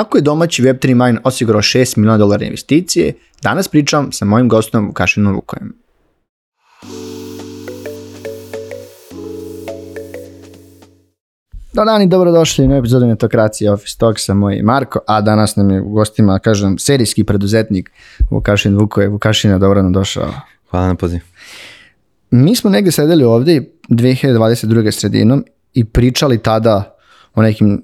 Kako je domaći Web3 Mine osigurao 6 miliona dolara investicije? Danas pričam sa mojim gostom Vukašinom Vukojem. Dobar dan i dobrodošli na epizodu Netokracije Office Talk sa moj Marko, a danas nam je u gostima, kažem, serijski preduzetnik Vukašin Vukoje. Vukašina, dobro nam došao. Hvala na poziv. Mi smo negde sedeli ovde 2022. sredinom i pričali tada o nekim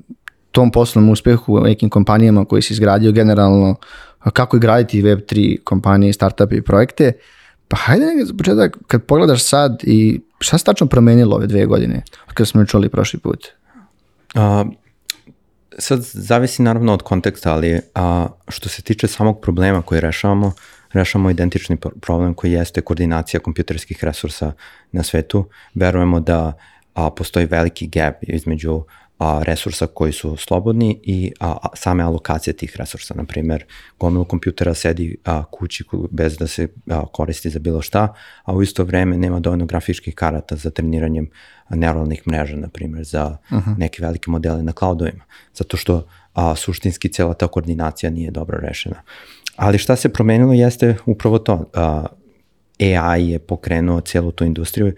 tom poslovnom uspehu nekim kompanijama koji se izgradio generalno, kako graditi Web3 kompanije, startupe i projekte. Pa hajde za početak, kad pogledaš sad i šta se tačno promenilo ove dve godine, kada smo čuli prošli put? A, sad zavisi naravno od konteksta, ali a, što se tiče samog problema koji rešavamo, rešavamo identični problem koji jeste koordinacija kompjuterskih resursa na svetu. Verujemo da a, postoji veliki gap između a, resursa koji su slobodni i a, a, same alokacije tih resursa. Na primer, gomilu kompjutera sedi a, kući bez da se a, koristi za bilo šta, a u isto vreme nema dovoljno grafičkih karata za treniranjem neuralnih mreža, na primer, za uh -huh. neke velike modele na cloudovima. Zato što a, suštinski cela ta koordinacija nije dobro rešena. Ali šta se promenilo jeste upravo to. A, AI je pokrenuo celu tu industriju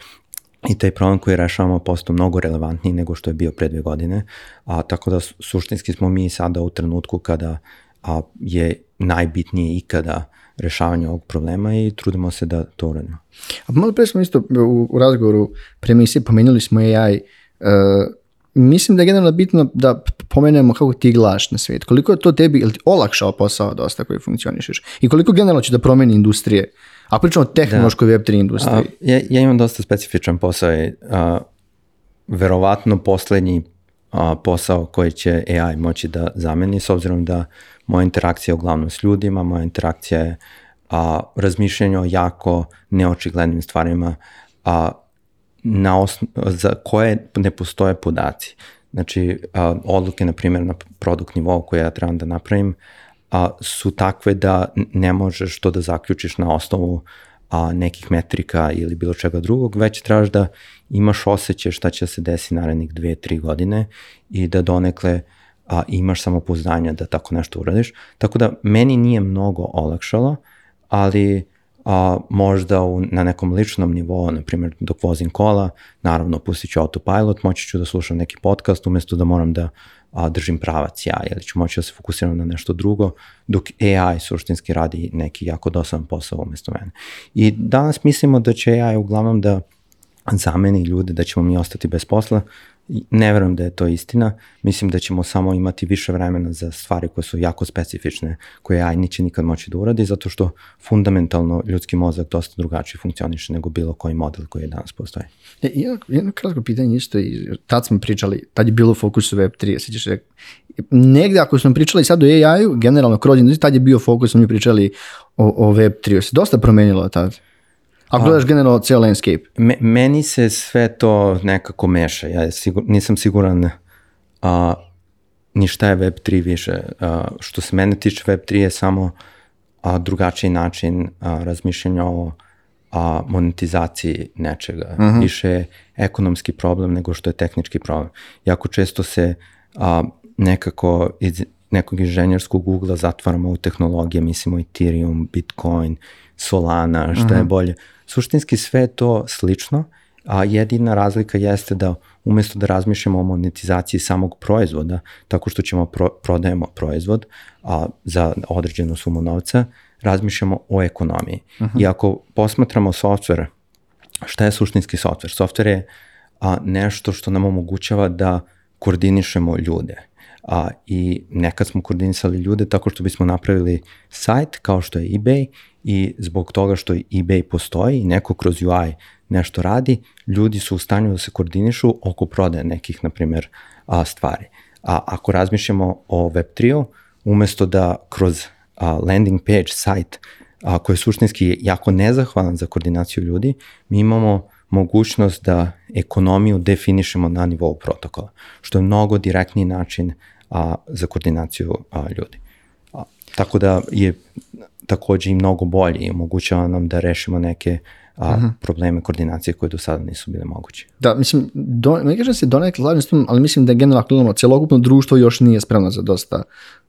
i taj problem koji rešavamo postao mnogo relevantniji nego što je bio pre dve godine, a, tako da suštinski smo mi sada u trenutku kada a, je najbitnije ikada rešavanje ovog problema i trudimo se da to uradimo. A malo pre smo isto u, u razgovoru pre emisije pomenuli smo AI. Uh, e, mislim da je generalno bitno da pomenemo kako ti glaš na svijet. Koliko je to tebi, olakšao posao dosta koji funkcionišeš? I koliko generalno će da promeni industrije? A pričamo o tehnološkoj da. Web3 industriji. A, ja, ja imam dosta specifičan posao. I, a, verovatno poslednji a, posao koji će AI moći da zameni, s obzirom da moja interakcija je uglavnom s ljudima, moja interakcija je a, razmišljanje o jako neočiglednim stvarima a, na osno, za koje ne postoje podaci. Znači, a, odluke, na primjer, na produkt nivou koje ja trebam da napravim, a, su takve da ne možeš to da zaključiš na osnovu a, nekih metrika ili bilo čega drugog, već trebaš da imaš osjećaj šta će se desi narednih dve, tri godine i da donekle a, imaš samopouzdanja da tako nešto uradiš. Tako da meni nije mnogo olakšalo, ali a, možda u, na nekom ličnom nivou, na primjer dok vozim kola, naravno pustit ću autopilot, moći ću da slušam neki podcast umesto da moram da a, držim pravac ja, ili ću moći da se fokusiram na nešto drugo, dok AI suštinski radi neki jako dosadan posao umesto mene. I danas mislimo da će AI uglavnom da zameni ljude, da ćemo mi ostati bez posla, ne verujem da je to istina, mislim da ćemo samo imati više vremena za stvari koje su jako specifične, koje AI neće nikad moći da uradi, zato što fundamentalno ljudski mozak dosta drugačije funkcioniše nego bilo koji model koji je danas postoji. E, jedno, jedno kratko pitanje isto, i tad smo pričali, tad je bilo fokus Web3, sećaš se, negde ako smo pričali sad o AI-u, generalno kroz industriju, tad je bio fokus, smo mi pričali o, o Web3, se dosta promenilo tad. Ako gledaš generalno cijel landscape. Me, meni se sve to nekako meša. Ja sigur, nisam siguran a, ni šta je Web3 više. A, što se mene tiče, Web3 je samo a, drugačiji način a, razmišljanja o a, monetizaciji nečega. Uh mhm. -huh. Više je ekonomski problem nego što je tehnički problem. Jako često se a, nekako iz nekog inženjerskog ugla zatvaramo u tehnologije, mislimo Ethereum, Bitcoin, Solana, šta uh -huh. je mhm. bolje Suštinski sve to slično, a jedina razlika jeste da umesto da razmišljamo o monetizaciji samog proizvoda, tako što ćemo pro, prodajemo proizvod a, za određenu sumu novca, razmišljamo o ekonomiji. Uh -huh. I ako posmatramo software, šta je suštinski software? Software je a, nešto što nam omogućava da koordinišemo ljude. A, I nekad smo koordinisali ljude tako što bismo napravili sajt kao što je eBay i zbog toga što eBay postoji i neko kroz UI nešto radi, ljudi su u stanju da se koordinišu oko prodaje nekih, na primjer, a, stvari. A ako razmišljamo o Web3-u, umesto da kroz a, landing page, sajt, a, koji je suštinski jako nezahvalan za koordinaciju ljudi, mi imamo mogućnost da ekonomiju definišemo na nivou protokola, što je mnogo direktniji način a, za koordinaciju a, ljudi. A, tako da je takođe i mnogo bolji i omogućava nam da rešimo neke a, uh -huh. probleme koordinacije koje do sada nisu bile moguće. Da, mislim, do, ne kažem da se donekle slažem s tom, ali mislim da generalno gledamo, celokupno društvo još nije spremno za dosta,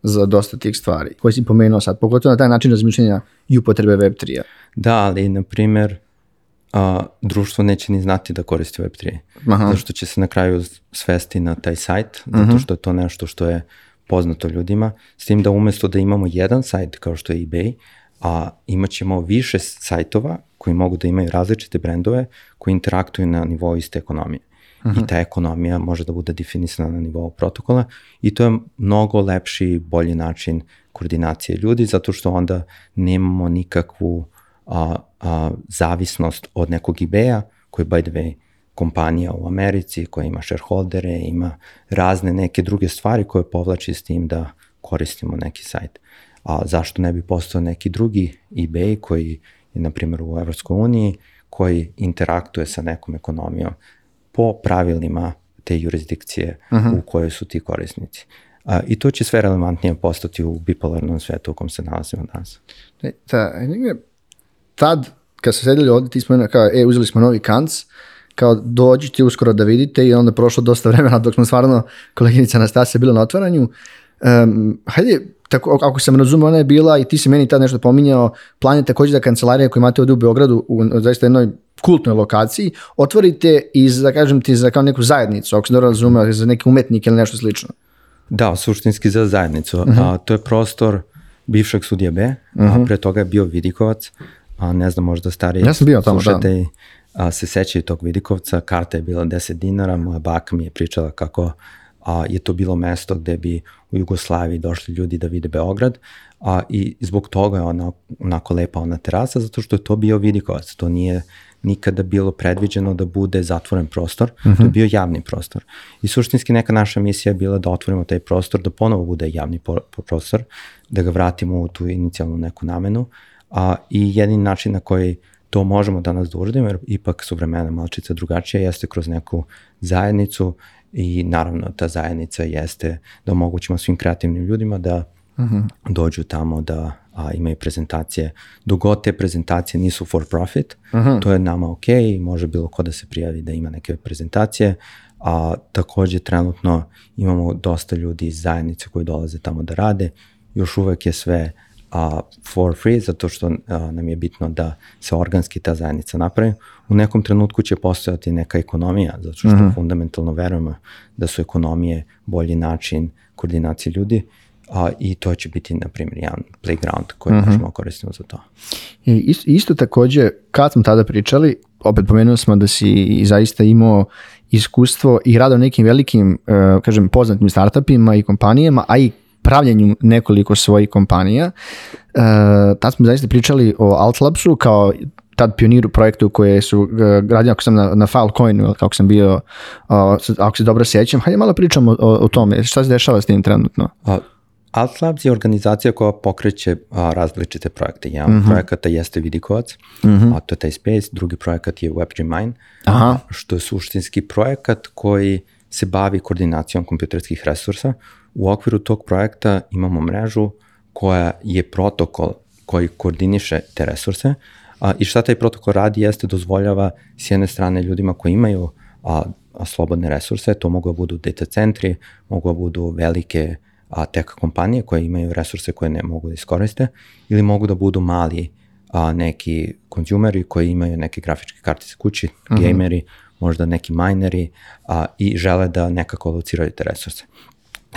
za dosta tih stvari koje si pomenuo sad, pogotovo na taj način razmišljanja i upotrebe Web3-a. Da, ali, na primer, a, društvo neće ni znati da koristi Web3. Aha. Zato što će se na kraju svesti na taj sajt, zato mhm. što je to nešto što je poznato ljudima, s tim da umesto da imamo jedan sajt kao što je eBay, a imat ćemo više sajtova koji mogu da imaju različite brendove koji interaktuju na nivou iste ekonomije. Uh -huh. I mhm. ta ekonomija može da bude definisana na nivou protokola i to je mnogo lepši i bolji način koordinacije ljudi zato što onda nemamo nikakvu a, a, zavisnost od nekog eBay-a koji by the way kompanija u Americi koja ima shareholdere, ima razne neke druge stvari koje povlači s tim da koristimo neki sajt. A zašto ne bi postao neki drugi eBay koji je, na primjer, u Evropskoj uniji, koji interaktuje sa nekom ekonomijom po pravilima te jurisdikcije uh -huh. u kojoj su ti korisnici. A, I to će sve relevantnije postati u bipolarnom svetu u kom se nalazimo danas. Da, tad, kad se sedeli ovde, ti smo kao, e, uzeli smo novi kanc, kao dođite uskoro da vidite i onda prošlo dosta vremena dok smo stvarno, koleginica Anastasija bila na otvaranju. Um, hajde, tako, ako sam razumio, ona je bila i ti si meni tad nešto pominjao, plan je takođe da kancelarija koju imate ovde u Beogradu, u zaista jednoj kultnoj lokaciji, otvorite i za, kažem ti, za kao neku zajednicu, ako sam dobro razumeo, za neki umetnik ili nešto slično. Da, suštinski za zajednicu. Uh -huh. a, to je prostor bivšeg sudija B, uh -huh. a, mhm. pre toga je bio Vidikovac, a ne znam, možda stariji ja sam bio tamo, da. a, se sećaju tog Vidikovca, karta je bila 10 dinara, moja baka mi je pričala kako a, je to bilo mesto gde bi u Jugoslaviji došli ljudi da vide Beograd a, i zbog toga je ona onako lepa ona terasa, zato što je to bio Vidikovac, to nije nikada bilo predviđeno da bude zatvoren prostor, uh -huh. to je mhm. bio javni prostor. I suštinski neka naša misija je bila da otvorimo taj prostor, da ponovo bude javni prostor, da ga vratimo u tu inicijalnu neku namenu, a, i jedini način na koji to možemo danas da uradimo, jer ipak su vremena malčice drugačije, jeste kroz neku zajednicu i naravno ta zajednica jeste da omogućimo svim kreativnim ljudima da uh mhm. -huh. dođu tamo da a, imaju prezentacije. Dogod te prezentacije nisu for profit, uh mhm. -huh. to je nama ok, može bilo ko da se prijavi da ima neke prezentacije, a takođe trenutno imamo dosta ljudi iz zajednice koji dolaze tamo da rade, još uvek je sve a, for free, zato što a, nam je bitno da se organski ta zajednica napravi. U nekom trenutku će postojati neka ekonomija, zato što mm -hmm. fundamentalno verujemo da su ekonomije bolji način koordinacije ljudi a, i to će biti, na primjer, jedan playground koji mm -hmm. možemo koristiti za to. I isto, isto takođe, kad smo tada pričali, opet pomenuli smo da si zaista imao iskustvo i rado nekim velikim, uh, kažem, poznatim startupima i kompanijama, a i pravljenju nekoliko svojih kompanija. E, tad smo zaista pričali o Altlabsu kao tad pioniru projektu koje su e, gradili, ako sam na, na Filecoinu, kako sam bio, o, ako se dobro sjećam, hajde malo pričamo o, o tome, šta se dešava s tim trenutno? A, Altlabs je organizacija koja pokreće a, različite projekte. Jedan mm -hmm. projekata jeste Vidikovac, mm -hmm. a to je taj Space, drugi projekat je Web3 Mine, Aha. što je suštinski projekat koji se bavi koordinacijom kompjuterskih resursa U okviru tog projekta imamo mrežu koja je protokol koji koordiniše te resurse a, i šta taj protokol radi jeste dozvoljava s jedne strane ljudima koji imaju a, a slobodne resurse, to mogu da budu data centri, mogu da budu velike a, tech kompanije koje imaju resurse koje ne mogu da iskoriste ili mogu da budu mali a, neki konzumeri koji imaju neke grafičke kartice kući, uh mhm. -huh. gameri, možda neki mineri a, i žele da nekako lociraju te resurse.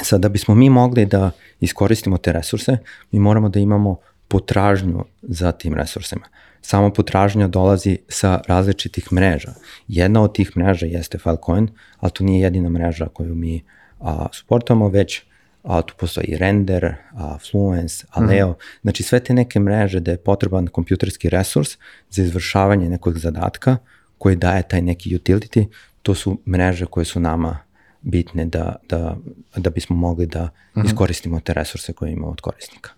Sad, da bismo mi mogli da iskoristimo te resurse, mi moramo da imamo potražnju za tim resursima. Samo potražnja dolazi sa različitih mreža. Jedna od tih mreža jeste Filecoin, ali to nije jedina mreža koju mi a, suportamo, već a, tu postoji Render, a, Fluence, Aleo, mm. znači sve te neke mreže da je potreban kompjuterski resurs za izvršavanje nekog zadatka koji daje taj neki utility, to su mreže koje su nama bitne da, da, da bismo mogli da uh -huh. iskoristimo te resurse koje imamo od korisnika.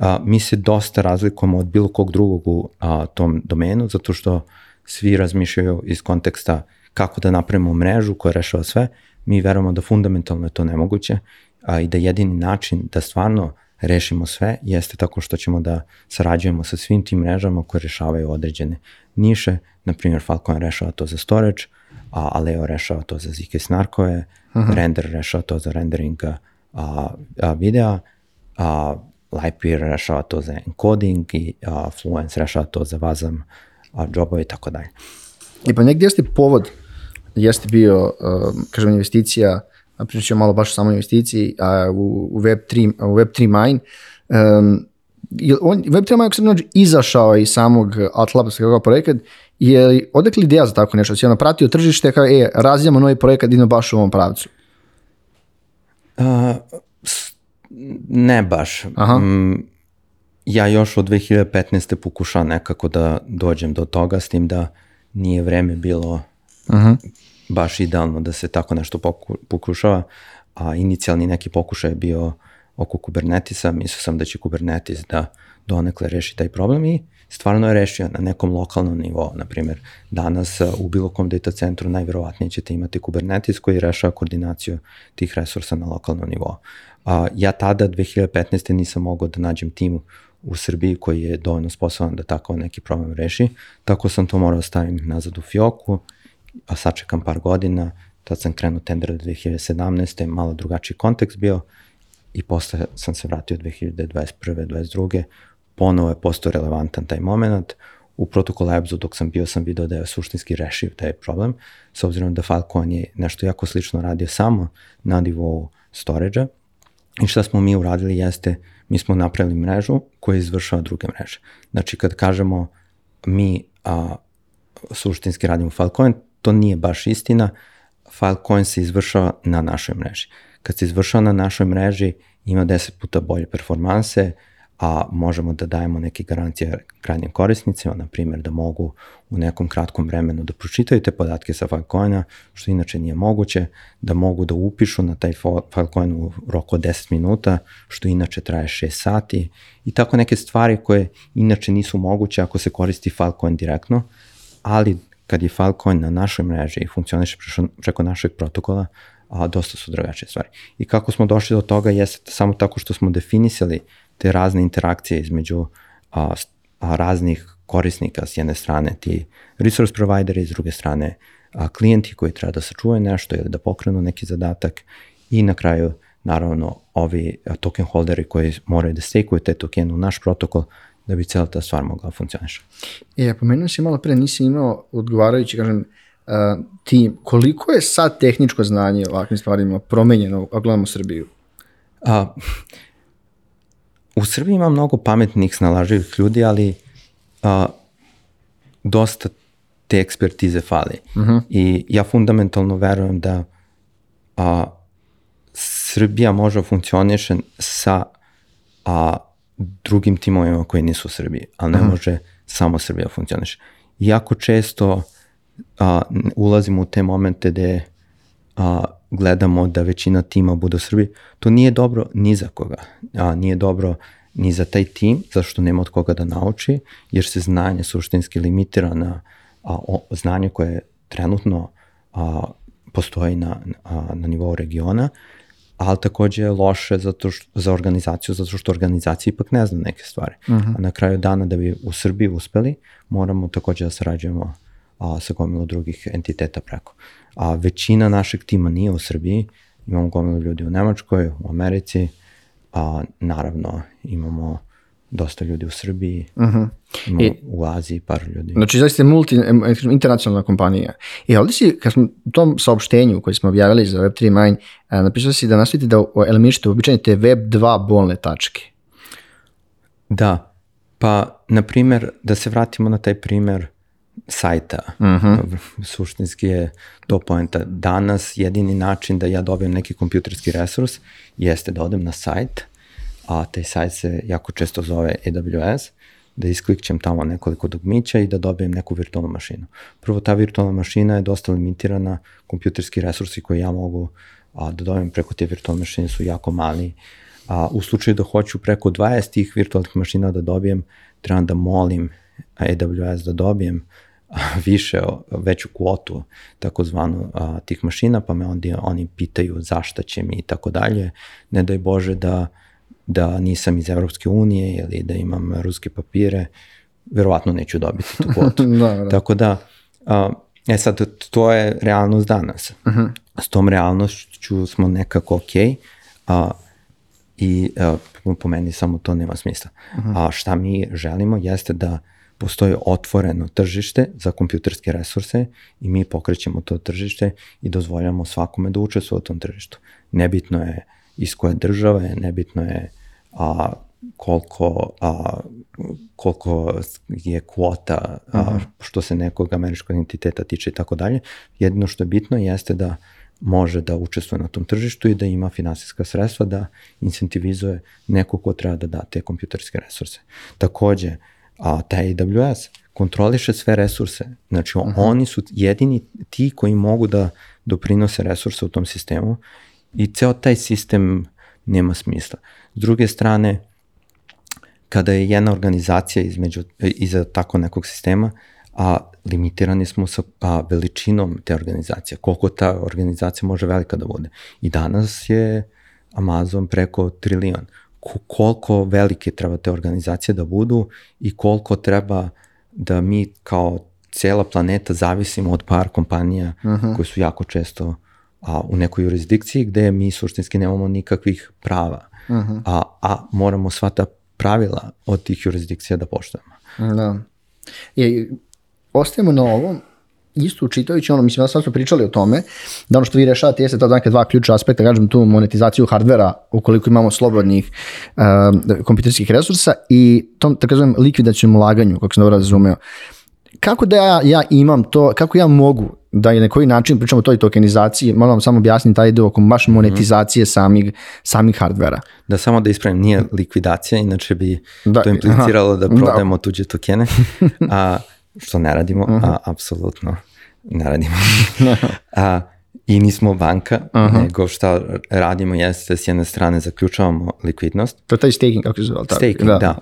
A, mi se dosta razlikujemo od bilo kog drugog u a, tom domenu, zato što svi razmišljaju iz konteksta kako da napravimo mrežu koja rešava sve. Mi verujemo da fundamentalno je to nemoguće a, i da jedini način da stvarno rešimo sve jeste tako što ćemo da sarađujemo sa svim tim mrežama koje rešavaju određene niše, na primjer Falcon rešava to za storage, a Aleo rešava to za ZK snarkove, -huh. Render rešava to za rendering a, a videa, a, Lightpeer rešava to za encoding i a, Fluence rešava to za vazam a, jobove i tako dalje. I pa negdje jeste povod, jeste bio, uh, kažem, investicija, pričat ćemo malo baš o samoj investiciji, a u, u Web3, u Web3 Mine, um, on, Web3 Mine, ako sam nađe, izašao iz samog Atlabasa kao projekat, je odakle ideja za tako nešto? Si ono pratio tržište kao, e, razvijamo novi projekat, idemo baš u ovom pravcu? Uh, ne baš. Aha. Mm, ja još od 2015. pokušao nekako da dođem do toga, s tim da nije vreme bilo Aha. Baš idealno da se tako nešto poku, pokušava, a inicijalni neki pokušaj je bio oko Kubernetisa, mislio sam da će Kubernetis da donekle reši taj problem i stvarno je rešio na nekom lokalnom nivou. Naprimjer, danas u bilo kom data centru najverovatnije ćete imati Kubernetis koji rešava koordinaciju tih resursa na lokalnom nivou. A, ja tada 2015. nisam mogao da nađem tim u Srbiji koji je dovoljno sposoban da tako neki problem reši, tako sam to morao da stavim nazad u fioku, a sačekam par godina, tad sam krenuo tender 2017. malo drugačiji kontekst bio i posle sam se vratio 2021. 22. Ponovo je postao relevantan taj moment. U Protocol Labsu dok sam bio sam video da je suštinski rešiv taj problem, s obzirom da Falcon je nešto jako slično radio samo na nivou storage-a, I šta smo mi uradili jeste, mi smo napravili mrežu koja izvršava druge mreže. Znači, kad kažemo mi a, suštinski radimo Filecoin, to nije baš istina. Filecoin se izvršava na našoj mreži. Kad se izvršava na našoj mreži, ima 10 puta bolje performanse, a možemo da dajemo neke garancije krajnjim korisnicima, na primjer da mogu u nekom kratkom vremenu da pročitaju te podatke sa Filecoina, što inače nije moguće, da mogu da upišu na taj Filecoin u roku od 10 minuta, što inače traje 6 sati i tako neke stvari koje inače nisu moguće ako se koristi Filecoin direktno, ali kad je Filecoin na našoj mreži i funkcioniše preko našeg protokola, a, dosta su drugačije stvari. I kako smo došli do toga jeste samo tako što smo definisali te razne interakcije između a, a, raznih korisnika s jedne strane ti resource provideri, s druge strane a, klijenti koji treba da sačuvaju nešto ili da pokrenu neki zadatak i na kraju naravno ovi token holderi koji moraju da stekuju te tokene u naš protokol da bi cijela ta stvar mogla funkcioniša. E, pomenuo si malo pre, nisi imao odgovarajući, kažem, uh, tim, koliko je sad tehničko znanje o ovakvim stvarima promenjeno, ako gledamo Srbiju? A, u Srbiji ima mnogo pametnih, snalaživih ljudi, ali a, dosta te ekspertize fali. Uh mhm. -huh. I ja fundamentalno verujem da a, Srbija može da funkcioniše sa a, drugim timovima koji nisu u Srbiji, ali ne. -huh. može samo Srbija da funkcioniše. Jako često a, ulazimo u te momente gde a, gledamo da većina tima bude u Srbiji, to nije dobro ni za koga. A, nije dobro ni za taj tim, zašto nema od koga da nauči, jer se znanje suštinski limitira na a, o, znanje koje trenutno a, postoji na, a, na nivou regiona, ali takođe je loše zato što, za organizaciju, zato što organizacija ipak ne zna neke stvari. Uh mhm. -huh. A na kraju dana da bi u Srbiji uspeli, moramo takođe da sarađujemo a, sa gomilu drugih entiteta preko. A većina našeg tima nije u Srbiji, imamo gomilu ljudi u Nemačkoj, u Americi, a naravno imamo dosta ljudi u Srbiji, uh mhm. -huh. I, u Aziji par ljudi. Znači, zaista je multi, internacionalna kompanija. I ovdje si, kad smo u tom saopštenju koji smo objavili za Web3 Mine, napisao si da nastavite da eliminišete uobičajene te Web2 bolne tačke. Da, pa, na primer, da se vratimo na taj primer sajta. Uh mhm. -huh. Suštinski je to poenta. Danas jedini način da ja dobijem neki kompjuterski resurs jeste da odem na sajt, a taj sajt se jako često zove AWS, da isklikćem tamo nekoliko dugmića i da dobijem neku virtualnu mašinu. Prvo, ta virtualna mašina je dosta limitirana, kompjuterski resursi koje ja mogu a, da dobijem preko te virtualne mašine su jako mali. A, u slučaju da hoću preko 20 tih virtualnih mašina da dobijem, trebam da molim AWS da dobijem više, veću kvotu takozvanu a, tih mašina, pa me onda oni pitaju zašta će mi i tako dalje. Ne daj Bože da da nisam iz Evropske unije ili da imam ruske papire, verovatno neću dobiti tu kvotu. da, da. Tako da, a, e sad, to je realnost danas. Uh -huh. S tom realnošću smo nekako okej, okay, a, i a, po meni samo to nema smisla. Uh -huh. A šta mi želimo jeste da postoji otvoreno tržište za kompjuterske resurse i mi pokrećemo to tržište i dozvoljamo svakome da učestvuje u tom tržištu. Nebitno je iz koje države, nebitno je a, koliko, a, koliko je kvota a, uh mhm. -huh. što se nekog američkog entiteta tiče i tako dalje. Jedino što je bitno jeste da može da učestvuje na tom tržištu i da ima finansijska sredstva da incentivizuje neko ko treba da da te kompjuterske resurse. Takođe, a taj AWS kontroliše sve resurse. Znači, uh mhm. -huh. oni su jedini ti koji mogu da doprinose resurse u tom sistemu i ceo taj sistem nema smisla. S druge strane, kada je jedna organizacija između, iza tako nekog sistema, a limitirani smo sa a, veličinom te organizacije, koliko ta organizacija može velika da bude. I danas je Amazon preko trilion. Koliko velike treba te organizacije da budu i koliko treba da mi kao cela planeta zavisimo od par kompanija uh mhm. -huh. koje su jako često a, u nekoj jurisdikciji gde mi suštinski nemamo nikakvih prava, uh mhm. -huh. a, a moramo sva ta pravila od tih jurisdikcija da poštujemo. Da. I ostajemo na ovom, isto učitajući ono, mislim, da sad smo pričali o tome, da ono što vi rešavate jeste ta neke dva ključa aspekta, kažem tu monetizaciju hardvera, ukoliko imamo slobodnih uh, kompjuterskih resursa i tom, tako zovem, likvidacijom ulaganju, kako sam dobro razumeo. Kako da ja, ja imam to, kako ja mogu da je na koji način pričamo o toj tokenizaciji, moram vam samo objasniti taj dio oko baš monetizacije mm -hmm. samih, samih hardvera. Da, samo da ispravim, nije likvidacija, inače bi da, to impliciralo aha, da, da. prodajemo da. tuđe tokene, a, što ne radimo, uh -huh. a mhm. apsolutno ne radimo. a, I nismo banka, uh -huh. nego šta radimo jeste s jedne strane zaključavamo likvidnost. To je taj staking, kako se zove. Staking, da. da.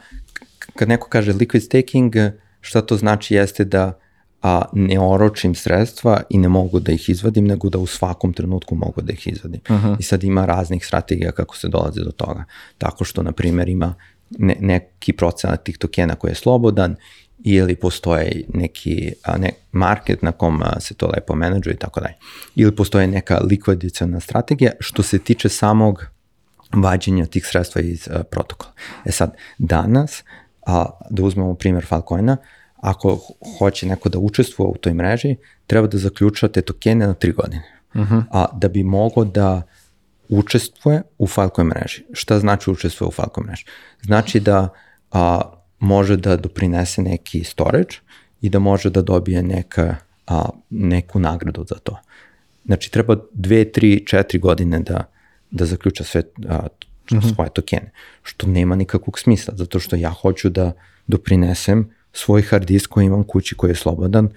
Kad neko kaže liquid staking, šta to znači jeste da a, ne oročim sredstva i ne mogu da ih izvadim, nego da u svakom trenutku mogu da ih izvadim. Uh -huh. I sad ima raznih strategija kako se dolazi do toga. Tako što, na primjer, ima ne, neki procenat tih tokena koji je slobodan ili postoje neki a, ne, market na kom a, se to lepo menadžuje i tako dalje. Ili postoje neka likvidacijona strategija što se tiče samog vađenja tih sredstva iz a, protokola. E sad, danas, a, da uzmemo primjer Falcoina, ako hoće neko da učestvuje u toj mreži, treba da zaključa te tokene na tri godine. Uh mhm. -huh. A da bi mogo da učestvuje u Filecoin mreži. Šta znači učestvuje u Filecoin mreži? Znači da a, može da doprinese neki storage i da može da dobije neka, a, neku nagradu za to. Znači treba dve, tri, četiri godine da, da zaključa sve a, uh mhm. -huh. svoje tokene, što nema nikakvog smisla, zato što ja hoću da doprinesem svoj hard disk koji imam kući koji je slobodan,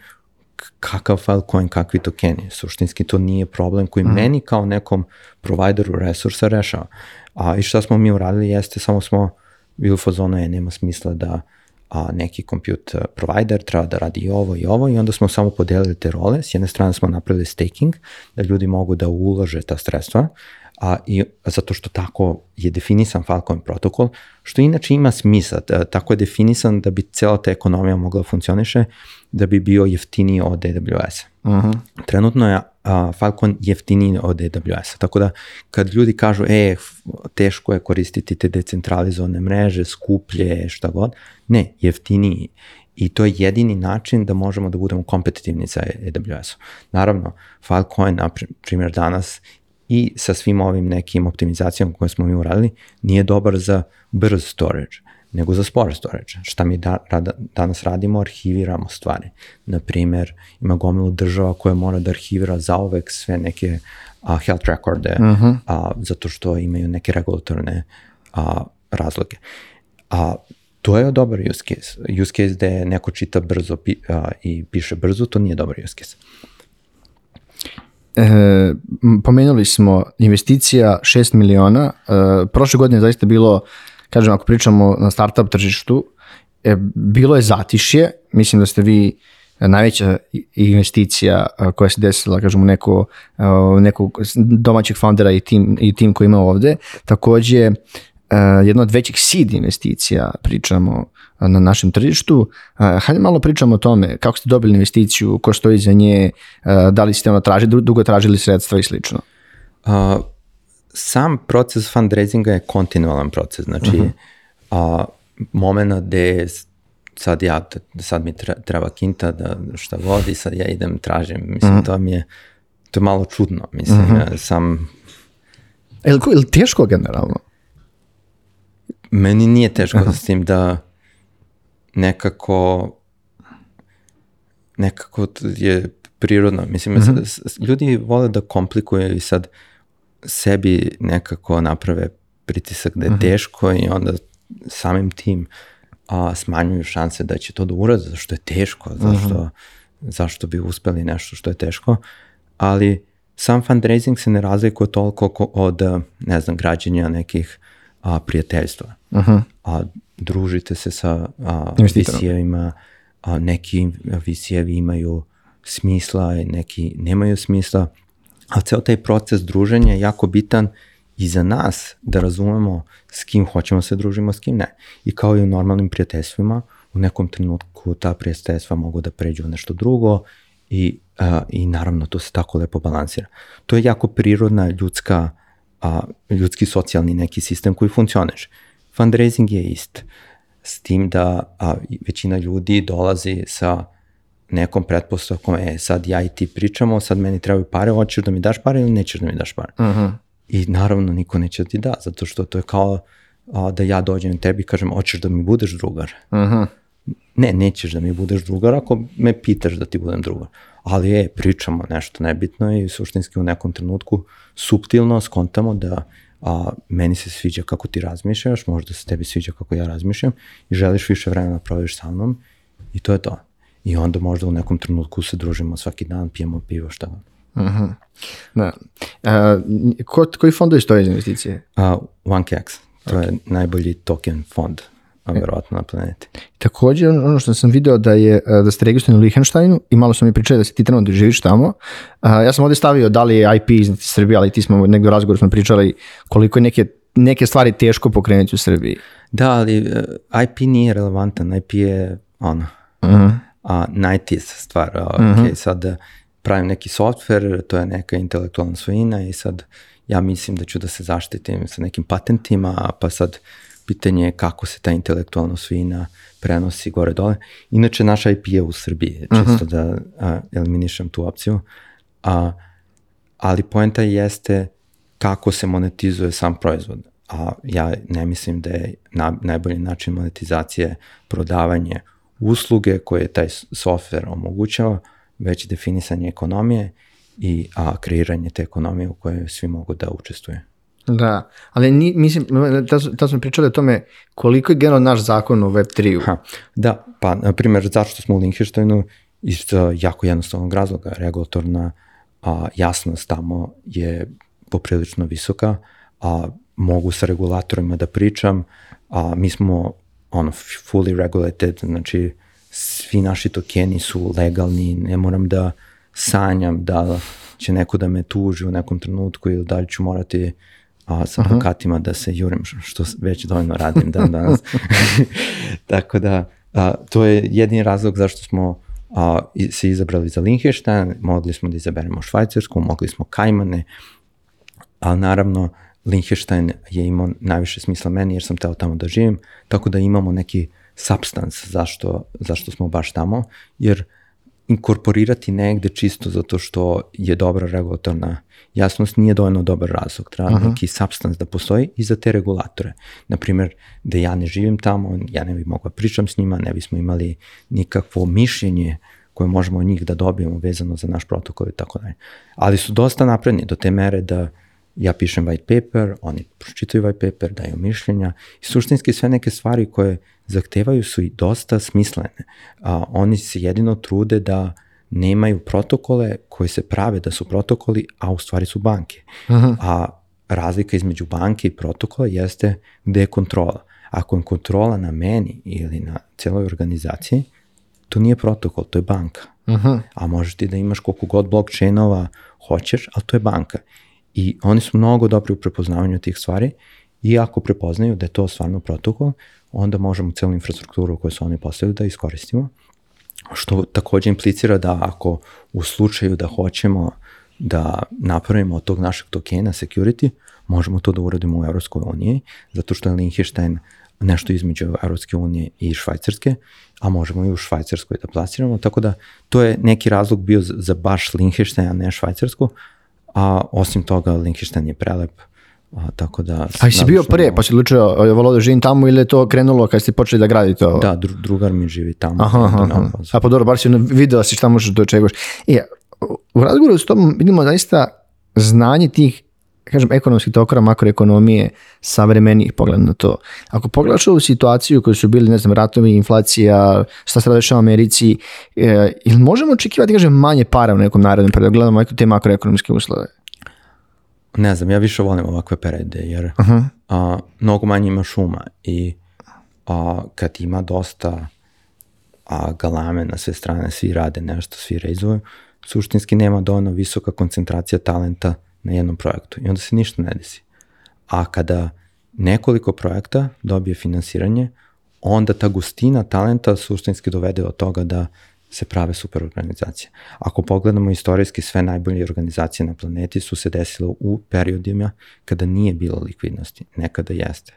kakav Filecoin, kakvi tokeni. Suštinski to nije problem koji mm. meni kao nekom provideru resursa rešava. A i šta smo mi uradili jeste, samo smo bili u fazonu je, nema smisla da a, neki compute provider treba da radi i ovo i ovo i onda smo samo podelili te role. S jedne strane smo napravili staking, da ljudi mogu da ulože ta sredstva, a, i, zato što tako je definisan Falcon protokol, što inače ima smisla, da, tako je definisan da bi cela ta ekonomija mogla da funkcioniše, da bi bio jeftiniji od AWS. Uh -huh. Trenutno je a, Falcon jeftiniji od AWS-a, tako da kad ljudi kažu, e, teško je koristiti te decentralizovane mreže, skuplje, šta god, ne, jeftiniji. I to je jedini način da možemo da budemo kompetitivni sa AWS-om. Naravno, Filecoin, na primjer, danas i sa svim ovim nekim optimizacijama koje smo mi uradili, nije dobar za brz storage, nego za spore storage. Šta mi da, rada, danas radimo, arhiviramo stvari. Naprimer, ima gomilu država koja mora da arhivira zaovek sve neke a, health recorde, uh mhm. -huh. a, zato što imaju neke regulatorne a, razloge. A, to je dobar use case. Use case gde neko čita brzo pi, a, i piše brzo, to nije dobar use case. E, pomenuli smo investicija 6 miliona. E, prošle godine je zaista bilo, kažem, ako pričamo na startup tržištu, e, bilo je zatišje. Mislim da ste vi najveća investicija koja se desila, kažem, u neko, u neku domaćeg foundera i tim, i tim koji ima ovde. Takođe, jedna od većih seed investicija pričamo na našem tržištu. Hajde malo pričamo o tome kako ste dobili investiciju, ko stoji za nje, da li ste ono tražili, dugo tražili sredstva i slično. Uh, sam proces fundraisinga je kontinualan proces, znači uh -huh. a, momena gde sad ja, sad mi treba kinta da šta god i sad ja idem, tražim, mislim, uh -huh. to mi je, to je malo čudno, mislim, uh -huh. ja sam... Je li, je li teško generalno? Meni nije teško -huh. s tim da nekako nekako je prirodno. Mislim, uh -huh. ljudi vole da komplikuju i sad sebi nekako naprave pritisak da je uh -huh. teško i onda samim tim a, smanjuju šanse da će to da urade, zašto je teško, zašto, uh -huh. zašto bi uspeli nešto što je teško, ali sam fundraising se ne razlikuje toliko od, ne znam, građenja nekih a, prijateljstva. -huh. A družite se sa a, visijevima, a neki visijevi imaju smisla, neki nemaju smisla, ali ceo taj proces druženja je jako bitan i za nas da razumemo s kim hoćemo se družimo, s kim ne. I kao i u normalnim prijateljstvima, u nekom trenutku ta prijateljstva mogu da pređu u nešto drugo i, a, i naravno to se tako lepo balansira. To je jako prirodna ljudska, a, ljudski socijalni neki sistem koji funkcioniš. Fundraising je ist. S tim da a, većina ljudi dolazi sa nekom pretpostavkom, e, sad ja i ti pričamo, sad meni trebaju pare, hoćeš da mi daš pare ili nećeš da mi daš pare. Uh mhm. -huh. I naravno niko neće da ti da, zato što to je kao a, da ja dođem tebi i kažem, hoćeš da mi budeš drugar. Uh mhm. -huh. Ne, nećeš da mi budeš drugar ako me pitaš da ti budem drugar. Ali je, pričamo nešto nebitno i suštinski u nekom trenutku subtilno skontamo da a, meni se sviđa kako ti razmišljaš, možda se tebi sviđa kako ja razmišljam i želiš više vremena da provedeš sa mnom i to je to. I onda možda u nekom trenutku se družimo svaki dan, pijemo pivo, šta god. Uh. -huh. Da. A, ko, koji fondovi stoje iz investicije? Uh, OneKX, to okay. je najbolji token fond a verovatno na planeti. Takođe, ono što sam video da je da ste registrovani u Lihensteinu i malo sam mi pričali da se ti trenutno živiš tamo. Ja sam ovde stavio da li je IP iz Srbije, ali ti smo negdje u razgovoru smo pričali koliko je neke, neke stvari teško pokrenuti u Srbiji. Da, ali uh, IP nije relevantan, IP je ono, uh -huh a, najtis stvar. Ok, mm -hmm. sad e, pravim neki software, to je neka intelektualna svojina i sad ja mislim da ću da se zaštitim sa nekim patentima, pa sad pitanje je kako se ta intelektualna svojina prenosi gore dole. Inače, naša IP je u Srbiji, čisto uh -huh. da a, eliminišem tu opciju. A, ali poenta jeste kako se monetizuje sam proizvod. A ja ne mislim da je na, najbolji način monetizacije prodavanje usluge koje taj software omogućava, već definisanje ekonomije i a, kreiranje te ekonomije u kojoj svi mogu da učestvuju. Da, ali ni, mislim, da, smo pričali o tome koliko je generalno naš zakon u Web3-u. Ha, da, pa, na primjer, zašto smo u Linkirsteinu iz jako jednostavnog razloga, regulatorna a, jasnost tamo je poprilično visoka, a mogu sa regulatorima da pričam, a mi smo ono, fully regulated, znači svi naši tokeni su legalni, ne moram da sanjam da će neko da me tuži u nekom trenutku ili da li ću morati a, sa Aha. advokatima da se jurim, što već dovoljno radim dan danas. Tako da, a, to je jedini razlog zašto smo a, se izabrali za Liechtenstein, mogli smo da izaberemo Švajcarsku, mogli smo Kajmane, ali naravno Liechtenstein je imao najviše smisla meni jer sam teo tamo da živim, tako da imamo neki substance zašto, zašto smo baš tamo, jer inkorporirati negde čisto zato što je dobra regulatorna jasnost nije dovoljno dobar razlog. Treba uh -huh. neki substance da postoji i za te regulatore. Naprimer, da ja ne živim tamo, ja ne bih mogla pričam s njima, ne bismo imali nikakvo mišljenje koje možemo od njih da dobijemo vezano za naš protokol i tako dalje. Ali su dosta napredni do te mere da ja pišem white paper, oni pročitaju white paper, daju mišljenja i suštinski sve neke stvari koje zahtevaju su i dosta smislene. A, oni se jedino trude da nemaju protokole koji se prave da su protokoli, a u stvari su banke. Aha. A razlika između banke i protokola jeste gde je kontrola. Ako je kontrola na meni ili na celoj organizaciji, to nije protokol, to je banka. Aha. A možeš ti da imaš koliko god blockchainova hoćeš, ali to je banka. I oni su mnogo dobri u prepoznavanju tih stvari I ako prepoznaju da je to stvarno protokol, onda možemo celu infrastrukturu koju su oni postavili da iskoristimo, što takođe implicira da ako u slučaju da hoćemo da napravimo od tog našeg tokena security, možemo to da uradimo u Evropskoj uniji, zato što je Liechtenstein nešto između Evropske unije i Švajcarske, a možemo i u Švajcarskoj da plasiramo, tako da to je neki razlog bio za baš Liechtenstein, a ne Švajcarsku, a osim toga Liechtenstein je prelep, a, tako da... A si bio pre, pa si odlučio, je volao da živim tamo ili je to krenulo kad ste počeli da gradite ovo? Da, dru, drugar mi živi tamo. Aha, aha, aha. A pa dobro, bar si video si šta možeš da očekuješ. E, u razgovoru s tobom vidimo zaista znanje tih kažem, ekonomskih tokora makroekonomije savremenijih pogled na to. Ako pogledaš ovu situaciju koju su bili, ne znam, ratovi, inflacija, šta se dešava u Americi, e, ili možemo očekivati, kažem, manje para u nekom narednom periodu, gledamo te makroekonomske uslove? Ne znam, ja više volim ovakve perede, jer uh -huh. a, mnogo manje ima šuma i a, kad ima dosta a, galame na sve strane, svi rade nešto, svi rezuju, suštinski nema dovoljno visoka koncentracija talenta na jednom projektu i onda se ništa ne desi. A kada nekoliko projekta dobije finansiranje, onda ta gustina talenta suštinski dovede do toga da se prave super organizacije. Ako pogledamo istorijski, sve najbolje organizacije na planeti su se desile u periodima kada nije bilo likvidnosti, nekada jeste.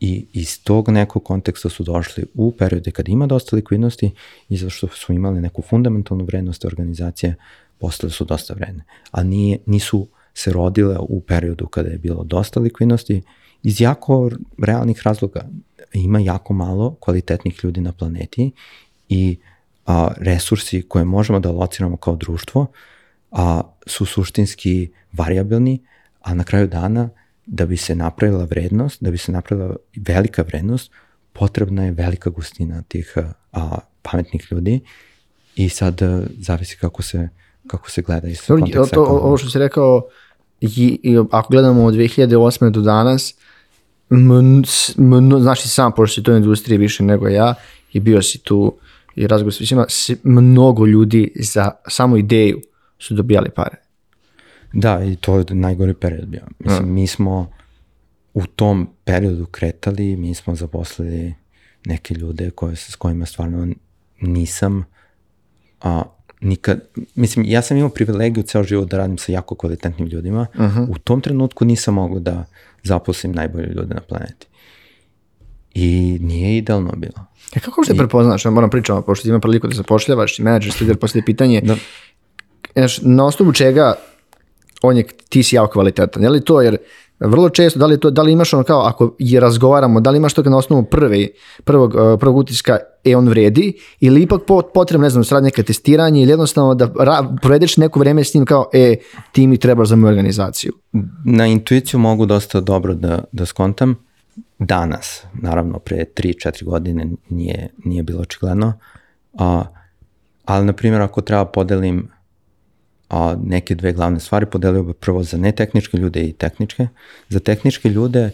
I iz tog nekog konteksta su došli u periode kada ima dosta likvidnosti i zašto su imali neku fundamentalnu vrednost organizacije, postale su dosta vredne. A nije, nisu se rodile u periodu kada je bilo dosta likvidnosti iz jako realnih razloga. Ima jako malo kvalitetnih ljudi na planeti i a, resursi koje možemo da lociramo kao društvo a, su suštinski variabilni, a na kraju dana da bi se napravila vrednost, da bi se napravila velika vrednost, potrebna je velika gustina tih a, pametnih ljudi i sad a, zavisi kako se kako se gleda iz konteksta. To, ovo što si rekao, i, i ako gledamo od 2008. do danas, m, m, znaš ti sam, pošto si to industrije više nego ja, i bio si tu i razgovor s svima, mnogo ljudi za samu ideju su dobijali pare. Da, i to je najgori period bio. Mislim, mi smo u tom periodu kretali, mi smo zaposlili neke ljude koje, s kojima stvarno nisam a, nikad, mislim, ja sam imao privilegiju ceo život da radim sa jako kvalitetnim ljudima. Uh -huh. U tom trenutku nisam mogao da zaposlim najbolje ljude na planeti. I nije idealno bilo. E kako se I... prepoznaš, ja moram pričamo, pošto ima priliku da zapošljavaš i menadžer, stider, posle pitanje, da. Znaš, na osnovu čega on je, ti si jako kvalitetan, je li to, jer vrlo često, da li, to, da li imaš ono kao, ako je razgovaramo, da li imaš to na osnovu prve, prvog, uh, prvog utiska, e on vredi, ili ipak potrebno, ne znam, sradi neke testiranje, ili jednostavno da ra, provedeš neko vreme s njim kao, e, ti mi trebaš za moju organizaciju. Na intuiciju mogu dosta dobro da, da skontam, danas, naravno pre 3-4 godine nije, nije bilo očigledno, a, ali na primjer ako treba podelim a, neke dve glavne stvari, podelio bi prvo za netehničke ljude i tehničke. Za tehničke ljude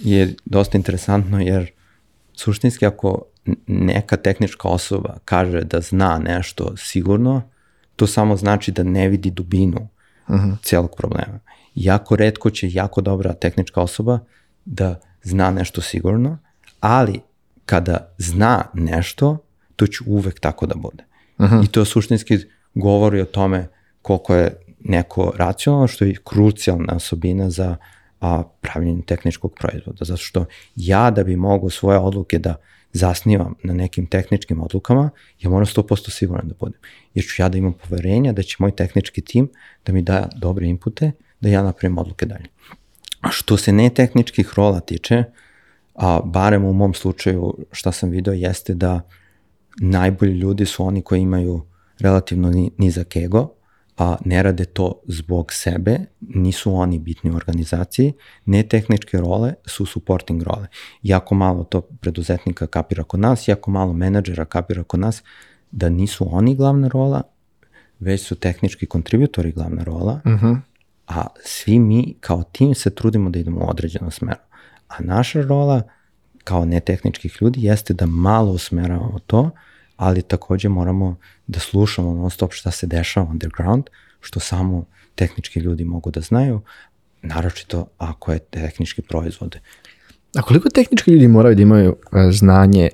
je dosta interesantno jer suštinski ako neka tehnička osoba kaže da zna nešto sigurno, to samo znači da ne vidi dubinu uh -huh. cijelog problema. Jako redko će jako dobra tehnička osoba da zna nešto sigurno, ali kada zna nešto, to će uvek tako da bude. Uh -huh. I to suštinski govori o tome koliko je neko racionalno, što je krucijalna osobina za a, pravljenje tehničkog proizvoda. Zato što ja da bi mogao svoje odluke da zasnivam na nekim tehničkim odlukama, ja moram 100% siguran da budem. Jer ću ja da imam poverenja da će moj tehnički tim da mi da dobre inpute, da ja napravim odluke dalje. A što se ne tehničkih rola tiče, a barem u mom slučaju šta sam video jeste da najbolji ljudi su oni koji imaju relativno nizak ego, a ne rade to zbog sebe, nisu oni bitni u organizaciji, ne tehničke role su supporting role. Jako malo to preduzetnika kapira kod nas, jako malo menadžera kapira kod nas da nisu oni glavna rola, već su tehnički kontributori glavna rola, uh mhm. -huh. a svi mi kao tim se trudimo da idemo u određenom smeru. A naša rola kao netehničkih ljudi jeste da malo usmeravamo to, ali takođe moramo da slušamo non stop šta se dešava underground, što samo tehnički ljudi mogu da znaju, naročito ako je tehnički proizvod. A koliko tehnički ljudi moraju da imaju e, znanje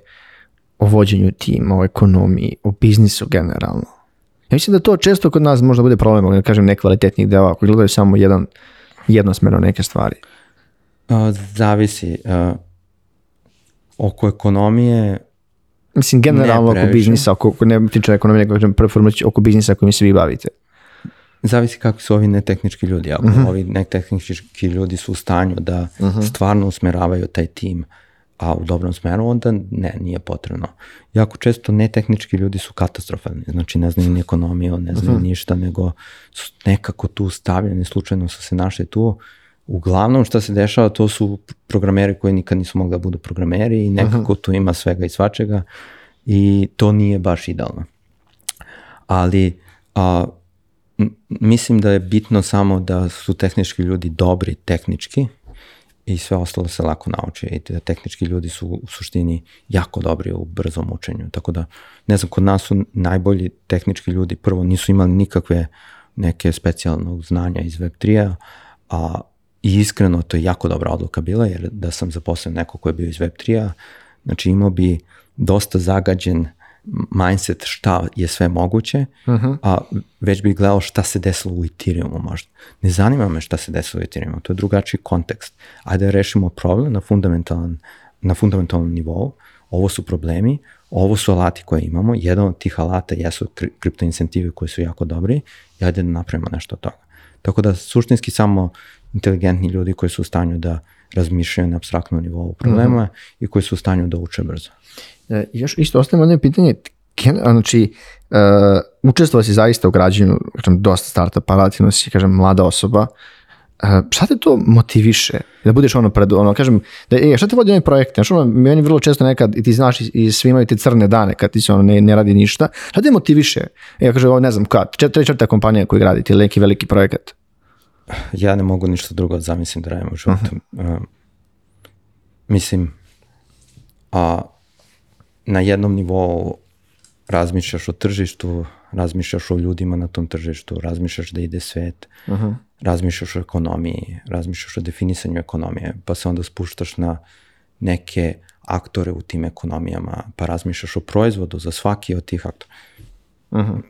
o vođenju tima, o ekonomiji, o biznisu generalno? Ja mislim da to često kod nas možda bude problem, da kažem, nekvalitetnih dela, ako gledaju samo jedan, jednosmerno neke stvari. Zavisi. A, oko ekonomije Mislim, generalno oko biznisa, oko, ne tiče ekonomije, nego prvo oko biznisa kojim se vi bavite. Zavisi kako su ovi netehnički ljudi. Ako uh mhm. -huh. ovi netehnički ljudi su u stanju da uh mhm. -huh. stvarno usmeravaju taj tim a u dobrom smeru, onda ne, nije potrebno. Jako često netehnički ljudi su katastrofalni, znači ne znaju ni ekonomiju, ne znaju uh mhm. -huh. ništa, nego su nekako tu stavljeni, slučajno su se našli tu. Uglavnom šta se dešava, to su programeri koji nikad nisu mogli da budu programeri i nekako -huh. tu ima svega i svačega i to nije baš idealno. Ali a, mislim da je bitno samo da su tehnički ljudi dobri tehnički i sve ostalo se lako nauče i da tehnički ljudi su u suštini jako dobri u brzom učenju. Tako da, ne znam, kod nas su najbolji tehnički ljudi, prvo nisu imali nikakve neke specijalnog znanja iz Web3-a, a i iskreno to je jako dobra odluka bila, jer da sam zaposlen neko ko je bio iz Web3-a, znači imao bi dosta zagađen mindset šta je sve moguće, uh -huh. a već bih gledao šta se desilo u Ethereumu možda. Ne zanima me šta se desilo u Ethereumu, to je drugačiji kontekst. Ajde da rešimo problem na fundamentalan, na fundamentalnom nivou, ovo su problemi, ovo su alati koje imamo, jedan od tih alata jesu kripto incentive koji su jako dobri i ajde da napravimo nešto od toga. Tako da suštinski samo inteligentni ljudi koji su u stanju da razmišljaju na abstraktnom nivou problema uh mhm. -huh. i koji su u stanju da uče brzo. E, još isto ostavimo jedno pitanje, znači, uh, učestvovao si zaista u građenju, kažem, dosta startupa, relativno si, kažem, mlada osoba, Uh, šta te to motiviše? Da budeš ono pred, ono, kažem, da, e, šta te vodi onaj projekt? Znaš, ono, meni vrlo često nekad, i ti znaš, i, i svi imaju te crne dane kad ti se ono ne, ne radi ništa. Šta te motiviše? E, ja kažem, ovo ne znam, kad, četiri četvrta kompanija koju gradite ili neki veliki projekat? Ja ne mogu ništa drugo da zamislim da radim u životu. Uh -huh. mislim, a na jednom nivou razmišljaš o tržištu, razmišljaš o ljudima na tom tržištu, razmišljaš da ide svet, uh -huh. razmišljaš o ekonomiji, razmišljaš o definisanju ekonomije, pa se onda spuštaš na neke aktore u tim ekonomijama, pa razmišljaš o proizvodu za svaki od tih aktora. Uh -huh.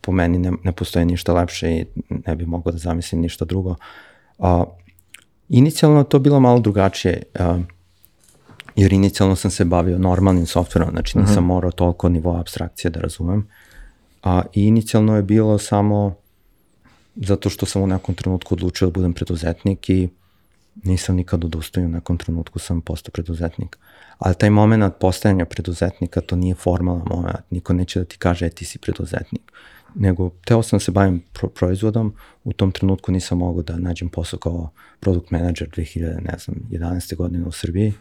Po meni ne, ne postoje ništa lepše i ne bih mogao da zamislim ništa drugo. Uh, inicijalno to bilo malo drugačije. Uh, jer inicijalno sam se bavio normalnim softverom, znači nisam uh mhm. -huh. morao toliko nivoa abstrakcije da razumem. A inicijalno je bilo samo zato što sam u nekom trenutku odlučio da budem preduzetnik i nisam nikad odustao u nekom trenutku sam postao preduzetnik. Ali taj moment postajanja preduzetnika, to nije formalan moment, niko neće da ti kaže, e, ti si preduzetnik. Nego, teo sam da se bavim pro proizvodom, u tom trenutku nisam mogao da nađem posao kao product manager 2000, ne znam, 11. godine u Srbiji,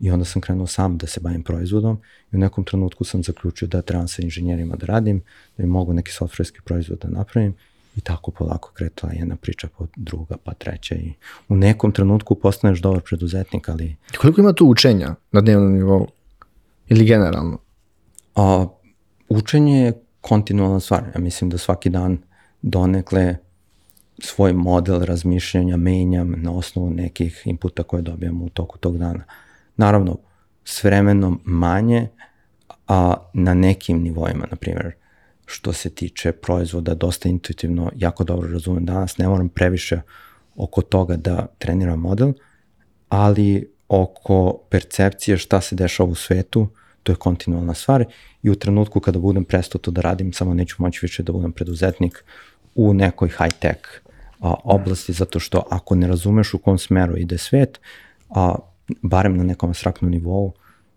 I onda sam krenuo sam da se bavim proizvodom i u nekom trenutku sam zaključio da trebam sa inženjerima da radim, da bi mogu neki softverski proizvod da napravim i tako polako kretala jedna priča po druga pa treća i u nekom trenutku postaneš dobar preduzetnik, ali... Koliko ima tu učenja na dnevnom nivou ili generalno? A, učenje je kontinualna stvar. Ja mislim da svaki dan donekle svoj model razmišljanja menjam na osnovu nekih inputa koje dobijam u toku tog dana. Naravno, s vremenom manje, a na nekim nivoima, na primjer, što se tiče proizvoda, dosta intuitivno, jako dobro razumem danas, ne moram previše oko toga da treniram model, ali oko percepcije šta se dešava u svetu, to je kontinualna stvar i u trenutku kada budem prestao to da radim, samo neću moći više da budem preduzetnik u nekoj high-tech oblasti, zato što ako ne razumeš u kom smeru ide svet, a barem na nekom abstraktnom nivou,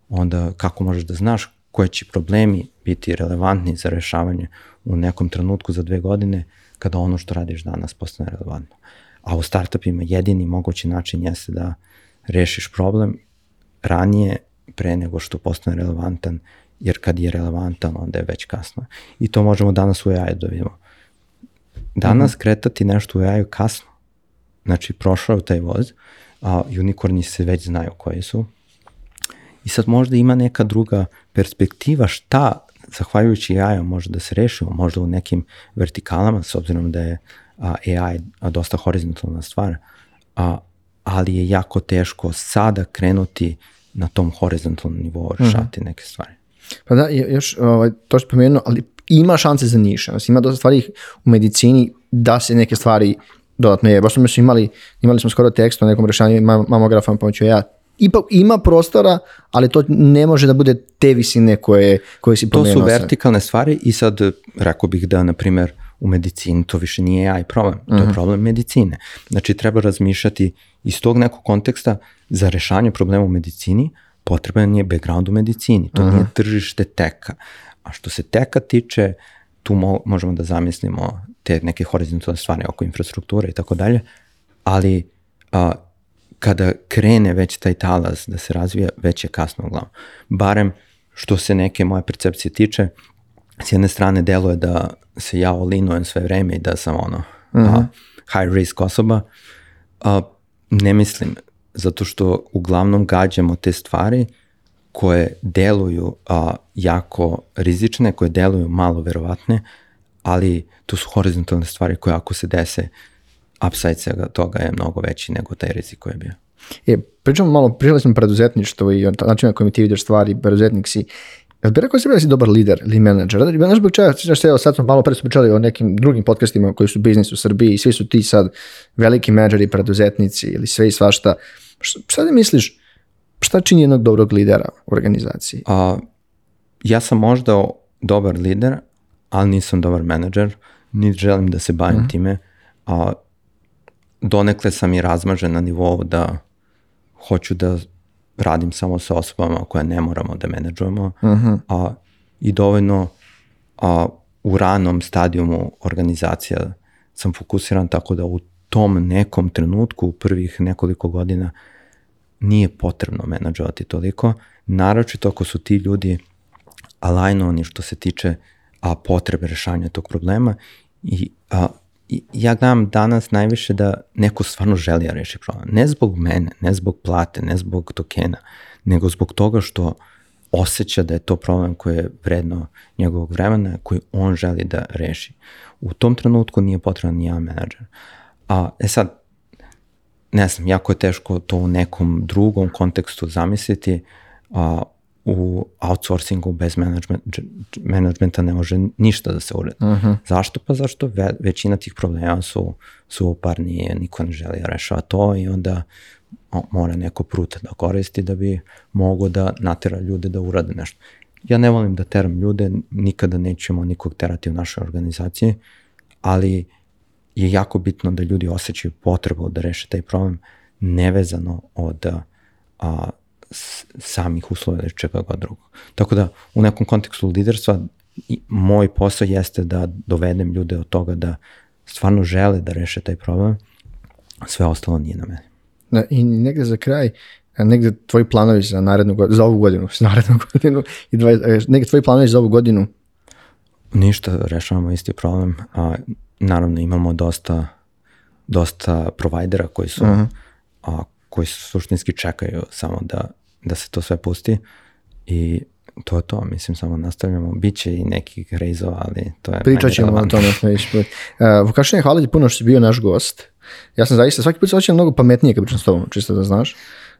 onda kako možeš da znaš koje će problemi biti relevantni za rešavanje u nekom trenutku za dve godine kada ono što radiš danas postane relevantno. A u startupima jedini mogući način jeste da rešiš problem ranije pre nego što postane relevantan, jer kad je relevantan onda je već kasno. I to možemo danas u AI da vidimo. Danas mm -hmm. kretati nešto u AI kasno. Znači, prošao taj voz, a unikorni se već znaju koji su. I sad možda ima neka druga perspektiva šta zahvaljujući jaja može da se rešimo, možda u nekim vertikalama, s obzirom da je a, AI a, dosta horizontalna stvar, a, ali je jako teško sada krenuti na tom horizontalnom nivou rešati mm -hmm. neke stvari. Pa da, još ovaj, to što pomenuo, ali ima šanse za niše. Znači, ima dosta stvari u medicini da se neke stvari dodatno je. Baš smo imali, imali smo skoro tekst o nekom rešavanju mamografom pomoću ja ipak ima prostora, ali to ne može da bude te visine koje, koje si pomenuo. To su vertikalne stvari i sad rekao bih da, na primer, u medicini to više nije AI problem, to uh -huh. je mhm. problem medicine. Znači, treba razmišljati iz tog nekog konteksta za rešanje problema u medicini, potreban je background u medicini, to uh -huh. nije mhm. tržište teka. A što se teka tiče, tu mo možemo da zamislimo te neke horizontalne stvari oko infrastrukture i tako dalje, ali a, kada krene već taj talas da se razvija, već je kasno uglavnom. Barem što se neke moje percepcije tiče, s jedne strane deluje da se ja olinujem sve vreme i da sam ono uh -huh. a, high risk osoba, a, ne mislim, zato što uglavnom gađamo te stvari koje deluju a, jako rizične, koje deluju malo verovatne, ali to su horizontalne stvari koje ako se dese, upside svega toga je mnogo veći nego taj rizik koji je bio. E, pričamo malo, pričali smo preduzetništvo i način na kojem ti vidiš stvari, preduzetnik si. Jel bi rekao sebi da si dobar lider ili menadžer? Znaš zbog čega, evo sad smo malo pre smo pričali o nekim drugim podcastima koji su biznis u Srbiji i svi su ti sad veliki menadžeri, preduzetnici ili sve i svašta. Šta ti misliš, šta čini jednog dobrog lidera u organizaciji? A, ja sam možda dobar lider, ali nisam dobar menadžer, niti želim da se bavim mm. time. A, donekle sam i razmažen na nivou da hoću da radim samo sa osobama koje ne moramo da menadžujemo, uh mhm. -huh. a, i dovoljno a, u ranom stadijumu organizacija sam fokusiran tako da u tom nekom trenutku, u prvih nekoliko godina, nije potrebno menadžovati toliko, naročito ako su ti ljudi alajnovani što se tiče a, potrebe rešanja tog problema i a, ja gledam danas najviše da neko stvarno želi da reši problem. Ne zbog mene, ne zbog plate, ne zbog tokena, nego zbog toga što osjeća da je to problem koji je vredno njegovog vremena, koji on želi da reši. U tom trenutku nije potreban ni jedan menadžer. A, e sad, ne znam, jako je teško to u nekom drugom kontekstu zamisliti, a, u outsourcingu bez management, managementa ne može ništa da se uredi. Uh mhm. -huh. Zašto? Pa zašto ve, većina tih problema su, su uparnije, niko ne želi da rešava to i onda o, mora neko prut da koristi da bi mogo da natera ljude da urade nešto. Ja ne volim da teram ljude, nikada nećemo nikog terati u našoj organizaciji, ali je jako bitno da ljudi osjećaju potrebu da reše taj problem nevezano od a, samih uslova ili čega god drugog. Tako da u nekom kontekstu liderstva moj posao jeste da dovedem ljude od toga da stvarno žele da reše taj problem, sve ostalo nije na mene. Da, I negde za kraj, negde tvoji planovi za narednu godinu, za ovu godinu, za narednu godinu, i dva, e, negde tvoji planovi za ovu godinu? Ništa, rešavamo isti problem. A, naravno imamo dosta dosta provajdera koji su uh -huh. a, koji su suštinski čekaju samo da da se to sve pusti i to je to, mislim, samo nastavljamo. Biće i nekih rejzova, ali to je Pričat ćemo o tome sledeći put. Uh, Vukašine, hvala ti puno što si bio naš gost. Ja sam zaista, svaki put se osjećam mnogo pametnije kad pričam s tobom, čisto da znaš.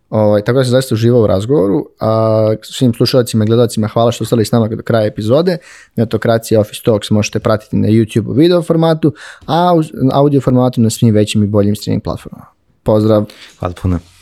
Ovaj, tako da sam zaista uživao u razgovoru. A, svim slušalacima i gledalcima hvala što ostali s nama do kraja epizode. Netokracija Office Talks možete pratiti na YouTube u video formatu, a u audio formatu na svim većim i boljim streaming platformama. Pozdrav! Hvala puno!